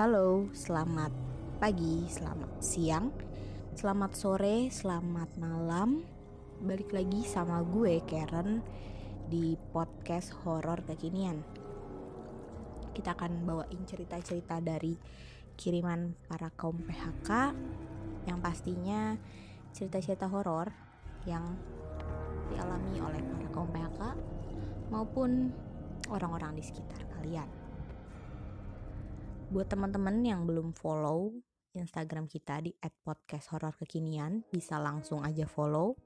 Halo, selamat pagi, selamat siang, selamat sore, selamat malam. Balik lagi sama gue Karen di podcast horor kekinian. Kita akan bawain cerita-cerita dari kiriman para kaum PHK yang pastinya cerita-cerita horor yang dialami oleh para kaum PHK maupun orang-orang di sekitar kalian. Buat teman-teman yang belum follow Instagram kita di @podcasthororkekinian bisa langsung aja follow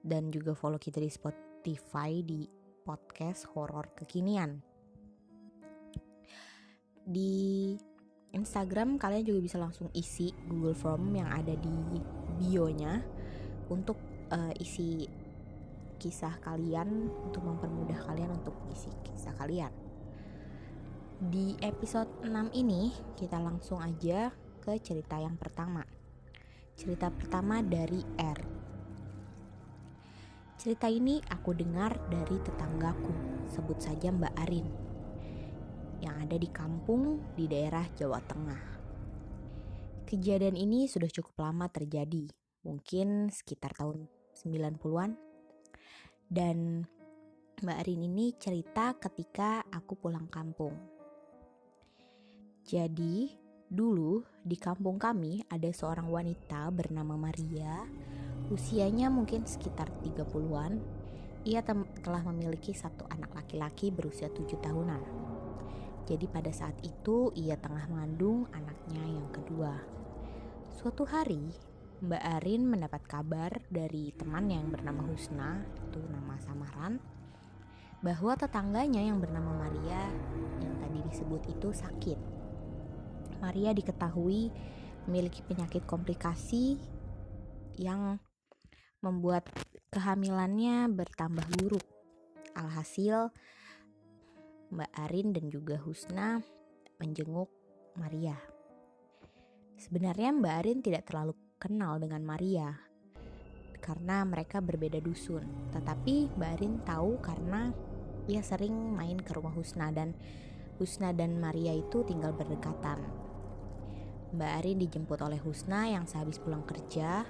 dan juga follow kita di Spotify di podcast horor kekinian. Di Instagram kalian juga bisa langsung isi Google Form yang ada di bio-nya untuk uh, isi kisah kalian untuk mempermudah kalian untuk isi kisah kalian. Di episode 6 ini kita langsung aja ke cerita yang pertama. Cerita pertama dari R. Cerita ini aku dengar dari tetanggaku, sebut saja Mbak Arin, yang ada di kampung di daerah Jawa Tengah. Kejadian ini sudah cukup lama terjadi, mungkin sekitar tahun 90-an dan Mbak Arin ini cerita ketika aku pulang kampung. Jadi, dulu di kampung kami ada seorang wanita bernama Maria. Usianya mungkin sekitar 30-an. Ia telah memiliki satu anak laki-laki berusia 7 tahunan. Jadi pada saat itu ia tengah mengandung anaknya yang kedua. Suatu hari, Mbak Arin mendapat kabar dari teman yang bernama Husna, itu nama samaran, bahwa tetangganya yang bernama Maria yang tadi disebut itu sakit. Maria diketahui memiliki penyakit komplikasi yang membuat kehamilannya bertambah buruk. Alhasil, Mbak Arin dan juga Husna menjenguk Maria. Sebenarnya Mbak Arin tidak terlalu kenal dengan Maria karena mereka berbeda dusun. Tetapi Mbak Arin tahu karena ia sering main ke rumah Husna dan Husna dan Maria itu tinggal berdekatan. Mbak Arin dijemput oleh Husna yang sehabis pulang kerja.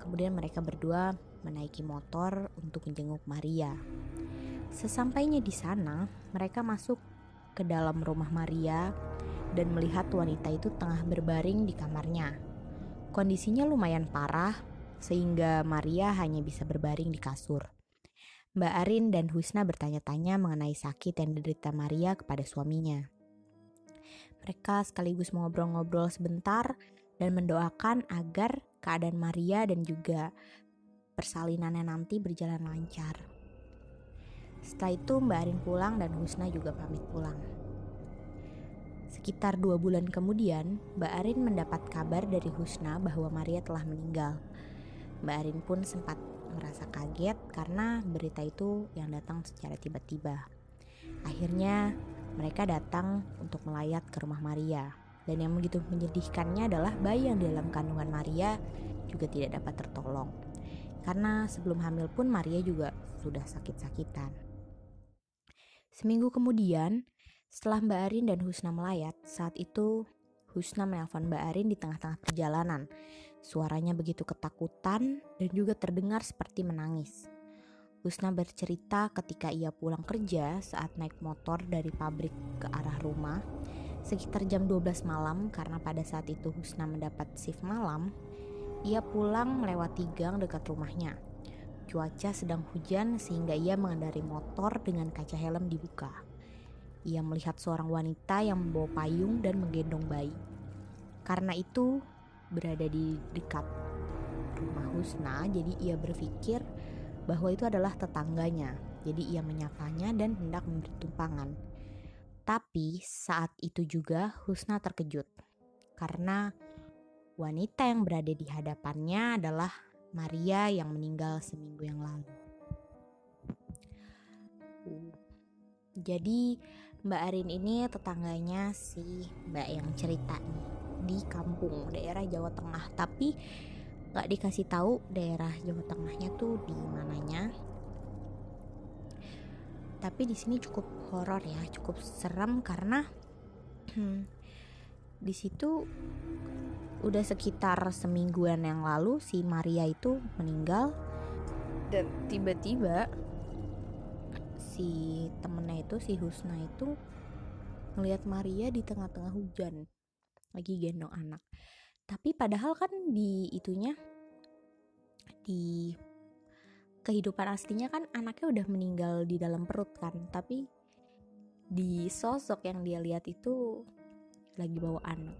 Kemudian mereka berdua menaiki motor untuk menjenguk Maria. Sesampainya di sana, mereka masuk ke dalam rumah Maria dan melihat wanita itu tengah berbaring di kamarnya. Kondisinya lumayan parah, sehingga Maria hanya bisa berbaring di kasur. Mbak Arin dan Husna bertanya-tanya mengenai sakit yang diderita Maria kepada suaminya. Mereka sekaligus mengobrol-ngobrol sebentar dan mendoakan agar keadaan Maria dan juga persalinannya nanti berjalan lancar. Setelah itu Mbak Arin pulang dan Husna juga pamit pulang. Sekitar dua bulan kemudian, Mbak Arin mendapat kabar dari Husna bahwa Maria telah meninggal. Mbak Arin pun sempat merasa kaget karena berita itu yang datang secara tiba-tiba. Akhirnya, mereka datang untuk melayat ke rumah Maria. Dan yang begitu menyedihkannya adalah bayi yang di dalam kandungan Maria juga tidak dapat tertolong. Karena sebelum hamil pun Maria juga sudah sakit-sakitan. Seminggu kemudian, setelah Mbak Arin dan Husna melayat, saat itu Husna menelpon Mbak Arin di tengah-tengah perjalanan. Suaranya begitu ketakutan dan juga terdengar seperti menangis. Husna bercerita ketika ia pulang kerja saat naik motor dari pabrik ke arah rumah sekitar jam 12 malam karena pada saat itu Husna mendapat shift malam. Ia pulang melewati gang dekat rumahnya. Cuaca sedang hujan sehingga ia mengendari motor dengan kaca helm dibuka. Ia melihat seorang wanita yang membawa payung dan menggendong bayi. Karena itu, berada di dekat rumah Husna, jadi ia berpikir bahwa itu adalah tetangganya. Jadi ia menyapanya dan hendak memberi tumpangan. Tapi saat itu juga Husna terkejut karena wanita yang berada di hadapannya adalah Maria yang meninggal seminggu yang lalu. Jadi Mbak Arin ini tetangganya si Mbak yang cerita nih di kampung daerah Jawa Tengah tapi nggak dikasih tahu daerah Jawa Tengahnya tuh di mananya. Tapi di sini cukup horor ya, cukup serem karena di situ udah sekitar semingguan yang lalu si Maria itu meninggal. Dan tiba-tiba si temennya itu si Husna itu ngelihat Maria di tengah-tengah hujan. Lagi gendong anak tapi padahal kan di itunya di kehidupan aslinya kan anaknya udah meninggal di dalam perut kan. Tapi di sosok yang dia lihat itu lagi bawa anak.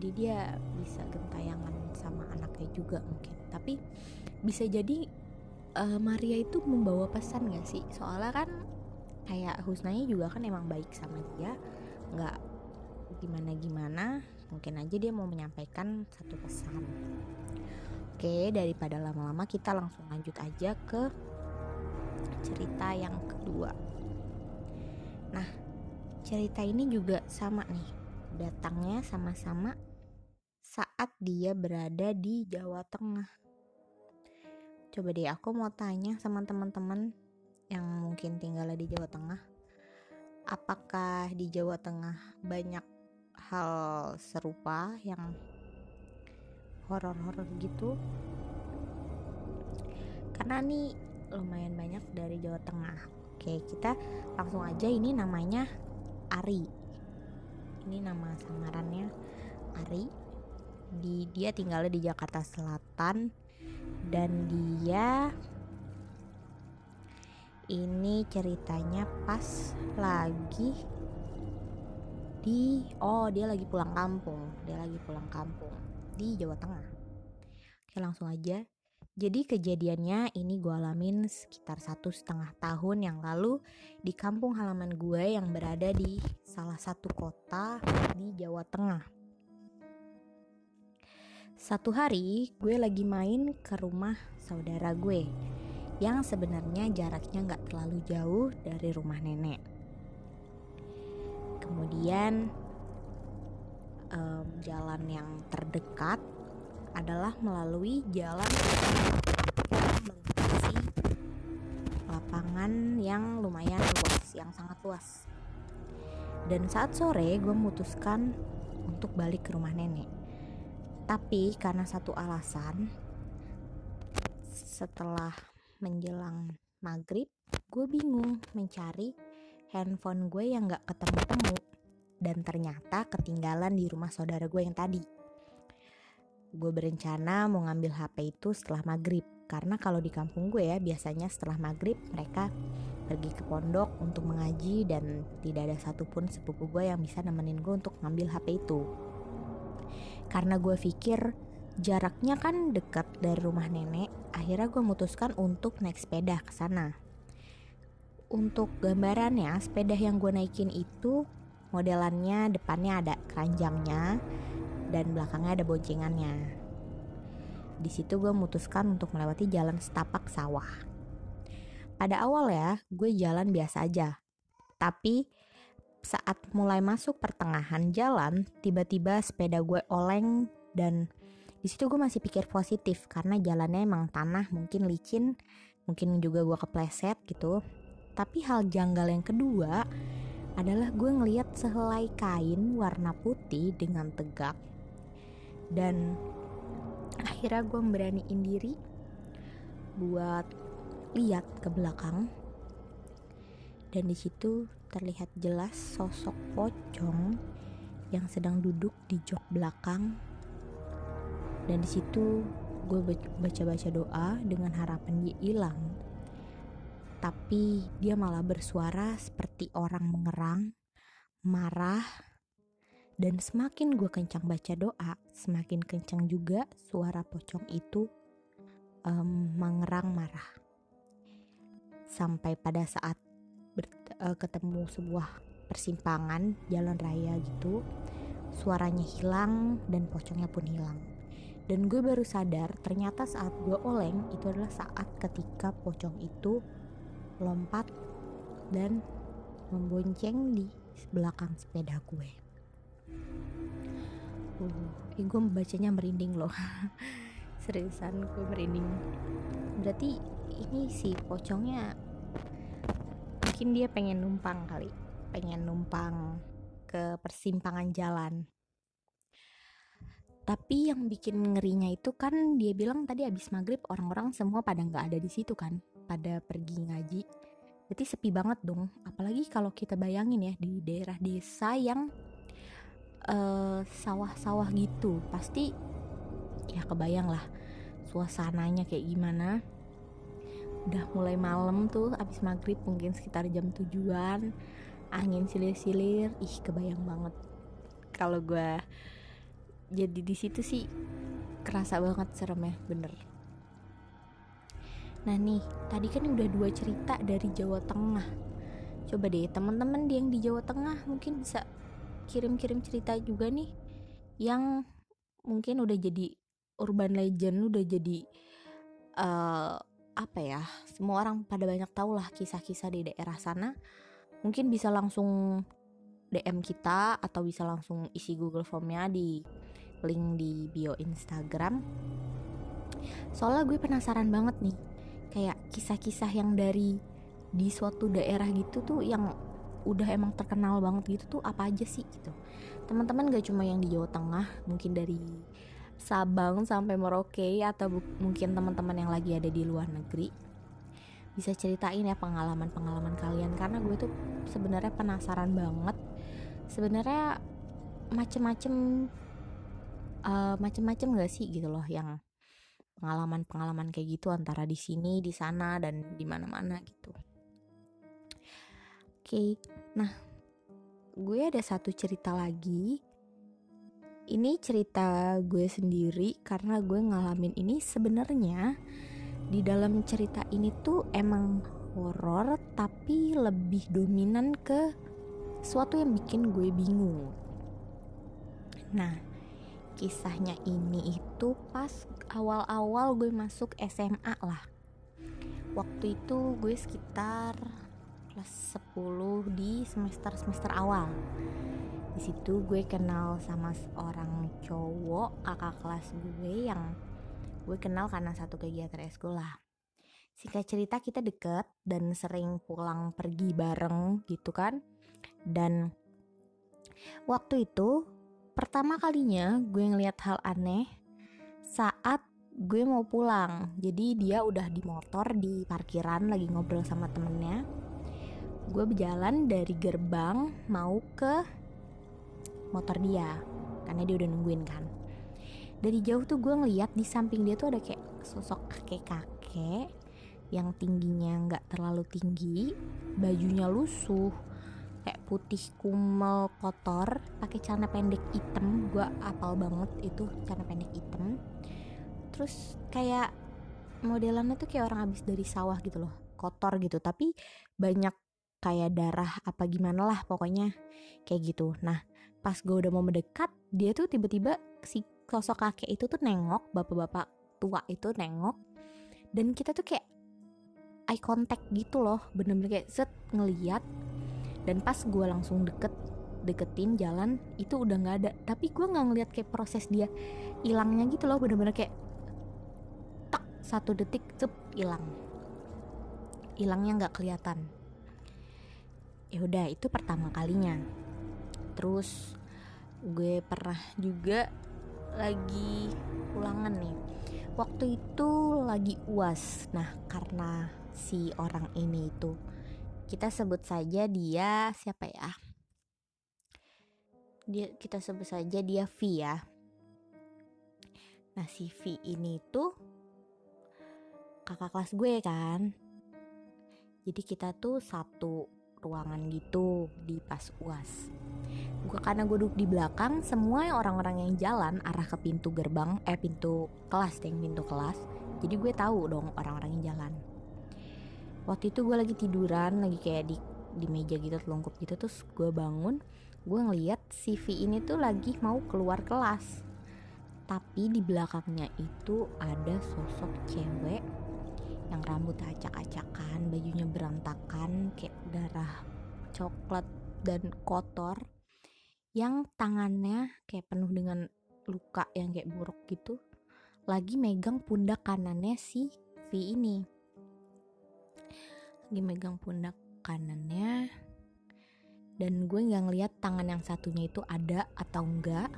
Jadi dia bisa gentayangan sama anaknya juga mungkin. Tapi bisa jadi uh, Maria itu membawa pesan gak sih? Soalnya kan kayak Husnanya juga kan emang baik sama dia. Nggak gimana gimana mungkin aja dia mau menyampaikan satu pesan Oke, daripada lama-lama kita langsung lanjut aja ke cerita yang kedua. Nah, cerita ini juga sama nih. Datangnya sama-sama saat dia berada di Jawa Tengah. Coba deh aku mau tanya sama teman-teman yang mungkin tinggal di Jawa Tengah. Apakah di Jawa Tengah banyak hal serupa yang horor-horor gitu. Karena nih lumayan banyak dari Jawa Tengah. Oke kita langsung aja. Ini namanya Ari. Ini nama samarannya Ari. Di dia tinggalnya di Jakarta Selatan. Dan dia ini ceritanya pas lagi di oh dia lagi pulang kampung dia lagi pulang kampung di Jawa Tengah. Oke langsung aja. Jadi kejadiannya ini gue alamin sekitar satu setengah tahun yang lalu di kampung halaman gue yang berada di salah satu kota di Jawa Tengah. Satu hari gue lagi main ke rumah saudara gue yang sebenarnya jaraknya nggak terlalu jauh dari rumah nenek. Kemudian um, jalan yang terdekat adalah melalui jalan melintasi lapangan yang lumayan luas, yang sangat luas. Dan saat sore gue memutuskan untuk balik ke rumah nenek. Tapi karena satu alasan, setelah menjelang maghrib, gue bingung mencari handphone gue yang gak ketemu-temu dan ternyata ketinggalan di rumah saudara gue yang tadi. Gue berencana mau ngambil HP itu setelah maghrib karena kalau di kampung gue ya biasanya setelah maghrib mereka pergi ke pondok untuk mengaji dan tidak ada satupun sepupu gue yang bisa nemenin gue untuk ngambil HP itu. Karena gue pikir jaraknya kan dekat dari rumah nenek, akhirnya gue memutuskan untuk naik sepeda ke sana. Untuk gambarannya, sepeda yang gue naikin itu Modelannya depannya ada keranjangnya dan belakangnya ada boncengannya. Di situ gue memutuskan untuk melewati jalan setapak sawah. Pada awal ya, gue jalan biasa aja. Tapi saat mulai masuk pertengahan jalan, tiba-tiba sepeda gue oleng dan di situ gue masih pikir positif karena jalannya emang tanah mungkin licin, mungkin juga gue kepleset gitu. Tapi hal janggal yang kedua, adalah gue ngeliat sehelai kain warna putih dengan tegak. Dan akhirnya gue beraniin diri buat lihat ke belakang. Dan di situ terlihat jelas sosok pocong yang sedang duduk di jok belakang. Dan di situ gue baca-baca doa dengan harapan dia hilang tapi dia malah bersuara seperti orang mengerang, marah, dan semakin gue kencang baca doa, semakin kencang juga suara pocong itu um, mengerang marah. Sampai pada saat ber, uh, ketemu sebuah persimpangan jalan raya gitu, suaranya hilang dan pocongnya pun hilang. Dan gue baru sadar ternyata saat gue oleng itu adalah saat ketika pocong itu lompat dan membonceng di belakang sepeda gue. Uh, gue bacanya merinding loh. Seriusan gue merinding. Berarti ini si pocongnya mungkin dia pengen numpang kali, pengen numpang ke persimpangan jalan tapi yang bikin ngerinya itu kan dia bilang tadi abis maghrib orang-orang semua pada nggak ada di situ kan pada pergi ngaji berarti sepi banget dong. Apalagi kalau kita bayangin ya di daerah desa yang sawah sawah-sawah gitu pasti ya kebayang lah suasananya kayak gimana. Udah mulai malam tuh abis maghrib mungkin sekitar jam tujuan angin silir-silir ih kebayang banget. Kalau gue jadi di situ sih kerasa banget serem ya bener nah nih tadi kan udah dua cerita dari Jawa Tengah. Coba deh teman-teman yang di Jawa Tengah mungkin bisa kirim-kirim cerita juga nih yang mungkin udah jadi urban legend udah jadi uh, apa ya semua orang pada banyak tahu lah kisah-kisah di daerah sana. Mungkin bisa langsung DM kita atau bisa langsung isi Google Formnya di link di bio Instagram. Soalnya gue penasaran banget nih kayak kisah-kisah yang dari di suatu daerah gitu tuh yang udah emang terkenal banget gitu tuh apa aja sih gitu. Teman-teman gak cuma yang di Jawa Tengah mungkin dari Sabang sampai Merauke atau mungkin teman-teman yang lagi ada di luar negeri bisa ceritain ya pengalaman-pengalaman kalian. Karena gue tuh sebenarnya penasaran banget. Sebenarnya macem-macem uh, macem-macem gak sih gitu loh yang pengalaman-pengalaman kayak gitu antara di sini, di sana dan di mana-mana gitu. Oke, okay. nah gue ada satu cerita lagi. Ini cerita gue sendiri karena gue ngalamin ini sebenarnya di dalam cerita ini tuh emang horor tapi lebih dominan ke suatu yang bikin gue bingung. Nah, kisahnya ini itu pas awal-awal gue masuk SMA lah. Waktu itu gue sekitar kelas 10 di semester-semester awal. Di situ gue kenal sama seorang cowok kakak kelas gue yang gue kenal karena satu kegiatan eskul lah. Singkat cerita kita deket dan sering pulang pergi bareng gitu kan. Dan waktu itu pertama kalinya gue ngeliat hal aneh saat gue mau pulang. Jadi dia udah di motor di parkiran lagi ngobrol sama temennya. Gue berjalan dari gerbang mau ke motor dia karena dia udah nungguin kan. Dari jauh tuh gue ngeliat di samping dia tuh ada kayak sosok kakek-kakek yang tingginya nggak terlalu tinggi, bajunya lusuh, kayak putih kumel kotor pakai celana pendek hitam gue apal banget itu celana pendek hitam terus kayak modelannya tuh kayak orang habis dari sawah gitu loh kotor gitu. Tapi banyak kayak darah apa gimana lah pokoknya kayak gitu. Nah pas gue udah mau mendekat dia tuh tiba-tiba si sosok kakek itu tuh nengok bapak-bapak tua itu nengok. Dan kita tuh kayak eye contact gitu loh bener-bener kayak set ngeliat. Dan pas gue langsung deket deketin jalan itu udah nggak ada. Tapi gue nggak ngeliat kayak proses dia hilangnya gitu loh bener-bener kayak satu detik cep hilang. Hilangnya nggak kelihatan. Ya udah itu pertama kalinya. Terus gue pernah juga lagi ulangan nih. Waktu itu lagi uas. Nah karena si orang ini itu kita sebut saja dia siapa ya? Dia kita sebut saja dia V ya. Nah si V ini tuh kakak kelas gue kan. Jadi kita tuh satu ruangan gitu di pas uas gue karena gue duduk di belakang semua orang-orang yang jalan arah ke pintu gerbang eh pintu kelas yang pintu kelas. Jadi gue tahu dong orang-orang yang jalan. Waktu itu gue lagi tiduran lagi kayak di di meja gitu telungkup gitu. Terus gue bangun gue ngeliat CV ini tuh lagi mau keluar kelas. Tapi di belakangnya itu ada sosok cewek yang rambut acak-acakan bajunya berantakan kayak darah coklat dan kotor yang tangannya kayak penuh dengan luka yang kayak buruk gitu lagi megang pundak kanannya si V ini. Lagi megang pundak kanannya dan gue nggak ngeliat tangan yang satunya itu ada atau enggak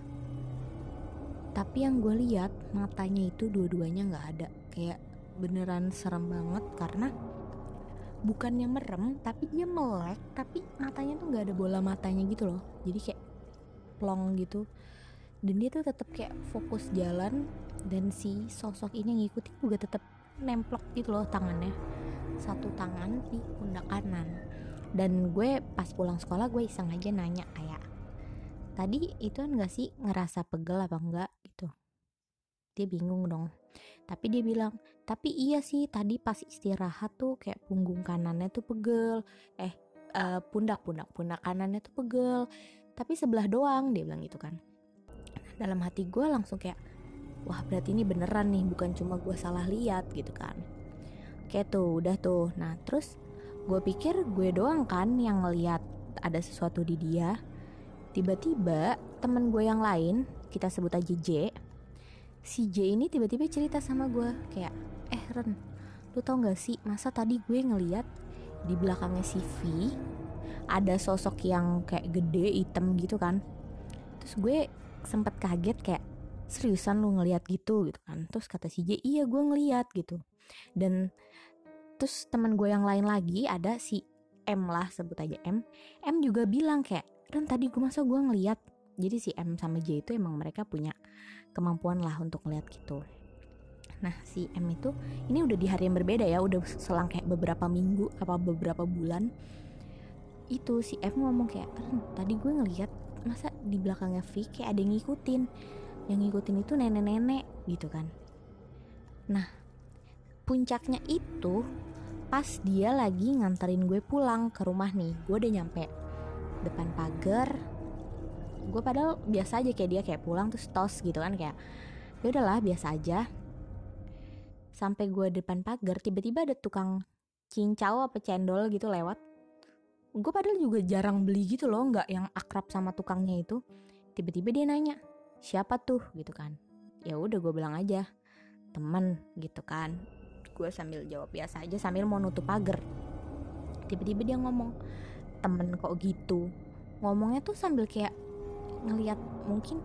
tapi yang gue lihat matanya itu dua-duanya nggak ada. Kayak beneran serem banget karena bukannya merem tapi dia melek tapi matanya tuh nggak ada bola matanya gitu loh. Jadi kayak plong gitu. Dan dia tuh tetap kayak fokus jalan dan si sosok ini yang ngikutin juga tetap nemplok gitu loh tangannya. Satu tangan di pundak kanan. Dan gue pas pulang sekolah gue iseng aja nanya kayak tadi itu kan gak sih ngerasa pegel apa enggak gitu. Dia bingung dong. Tapi dia bilang tapi iya sih tadi pas istirahat tuh kayak punggung kanannya tuh pegel. Eh uh, pundak pundak pundak kanannya tuh pegel. Tapi sebelah doang dia bilang gitu kan. Dalam hati gue langsung kayak wah berarti ini beneran nih bukan cuma gue salah lihat gitu kan. Kayak tuh udah tuh. Nah terus gue pikir gue doang kan yang ngeliat ada sesuatu di dia. Tiba-tiba temen gue yang lain kita sebut aja J si J ini tiba-tiba cerita sama gue kayak Ren lu tau gak sih masa tadi gue ngeliat di belakangnya si V ada sosok yang kayak gede hitam gitu kan. Terus gue sempet kaget kayak seriusan lu ngeliat gitu? gitu kan. Terus kata si J iya gue ngeliat gitu. Dan terus teman gue yang lain lagi ada si M lah sebut aja M. M juga bilang kayak Ren tadi gue masa gue ngeliat? Jadi si M sama J itu emang mereka punya kemampuan lah untuk ngeliat gitu nah si M itu ini udah di hari yang berbeda ya udah selang kayak beberapa minggu apa beberapa bulan. Itu si M ngomong kayak tadi gue ngeliat masa di belakangnya V kayak ada yang ngikutin. Yang ngikutin itu nenek-nenek gitu kan. Nah puncaknya itu pas dia lagi nganterin gue pulang ke rumah nih. Gue udah nyampe depan pagar. Gue padahal biasa aja kayak dia kayak pulang terus tos gitu kan kayak ya udahlah biasa aja sampai gue depan pagar tiba-tiba ada tukang cincau apa cendol gitu lewat. Gue padahal juga jarang beli gitu loh nggak yang akrab sama tukangnya itu. Tiba-tiba dia nanya siapa tuh? gitu kan. Ya udah gue bilang aja temen gitu kan. Gue sambil jawab biasa aja sambil mau nutup pagar. Tiba-tiba dia ngomong temen kok gitu? Ngomongnya tuh sambil kayak ngeliat mungkin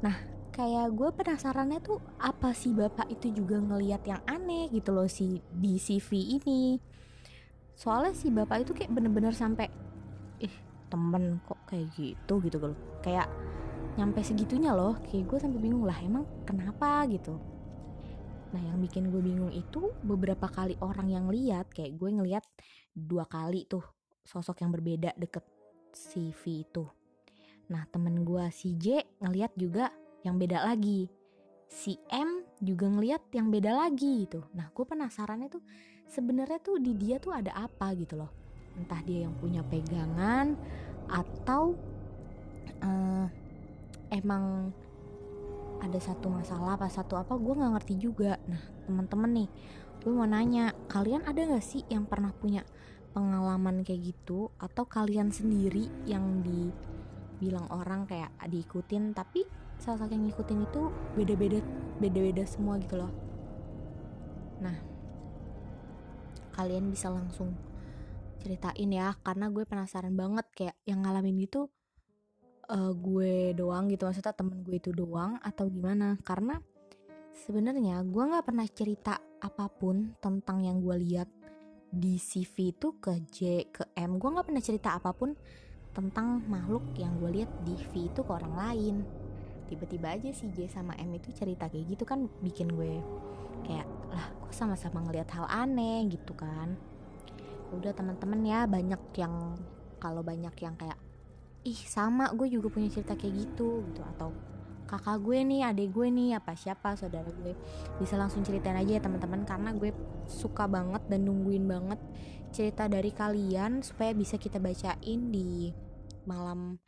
nah kayak gue penasarannya tuh apa sih bapak itu juga ngeliat yang aneh gitu loh si di CV ini? Soalnya si bapak itu kayak bener-bener sampai ih temen kok kayak gitu gitu loh. Kayak nyampe segitunya loh kayak gue sampai bingung lah emang kenapa? gitu. Nah yang bikin gue bingung itu beberapa kali orang yang lihat kayak gue ngeliat dua kali tuh sosok yang berbeda deket CV itu. Nah temen gue si J ngeliat juga yang beda lagi. Si M juga ngeliat yang beda lagi gitu. Nah gue penasarannya tuh sebenarnya tuh di dia tuh ada apa gitu loh. Entah dia yang punya pegangan atau uh, emang ada satu masalah apa satu apa gue nggak ngerti juga nah teman-teman nih gue mau nanya kalian ada nggak sih yang pernah punya pengalaman kayak gitu atau kalian sendiri yang di bilang orang kayak diikutin tapi salah satu yang ngikutin itu beda-beda beda-beda semua gitu loh. Nah kalian bisa langsung ceritain ya karena gue penasaran banget kayak yang ngalamin itu uh, gue doang gitu maksudnya temen gue itu doang atau gimana? Karena sebenarnya gue nggak pernah cerita apa pun tentang yang gue lihat di CV itu ke J ke M. Gue nggak pernah cerita apa pun tentang makhluk yang gue lihat di V itu ke orang lain tiba-tiba aja si J sama M itu cerita kayak gitu kan bikin gue kayak lah kok sama-sama ngelihat hal aneh gitu kan. Udah teman-teman ya banyak yang kalau banyak yang kayak ih sama gue juga punya cerita kayak gitu gitu. Atau kakak gue nih adik gue nih apa siapa saudara gue. Bisa langsung ceritain aja ya teman-teman karena gue suka banget dan nungguin banget cerita dari kalian supaya bisa kita bacain di malam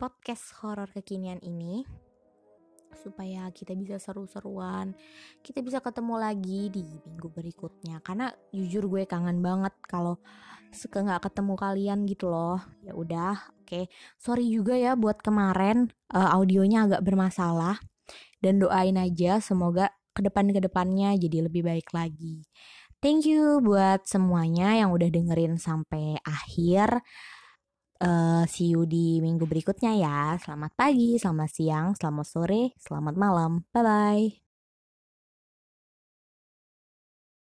podcast horor kekinian ini supaya kita bisa seru-seruan kita bisa ketemu lagi di minggu berikutnya. Karena jujur gue kangen banget kalau suka nggak ketemu kalian gitu loh. Ya udah oke. Okay. sorry juga ya buat kemarin uh, audionya agak bermasalah. Dan doain aja semoga ke depan ke depannya jadi lebih baik lagi. Thank you buat semuanya yang udah dengerin sampai akhir Uh, see you di minggu berikutnya ya. Selamat pagi, selamat siang, selamat sore, selamat malam. Bye bye.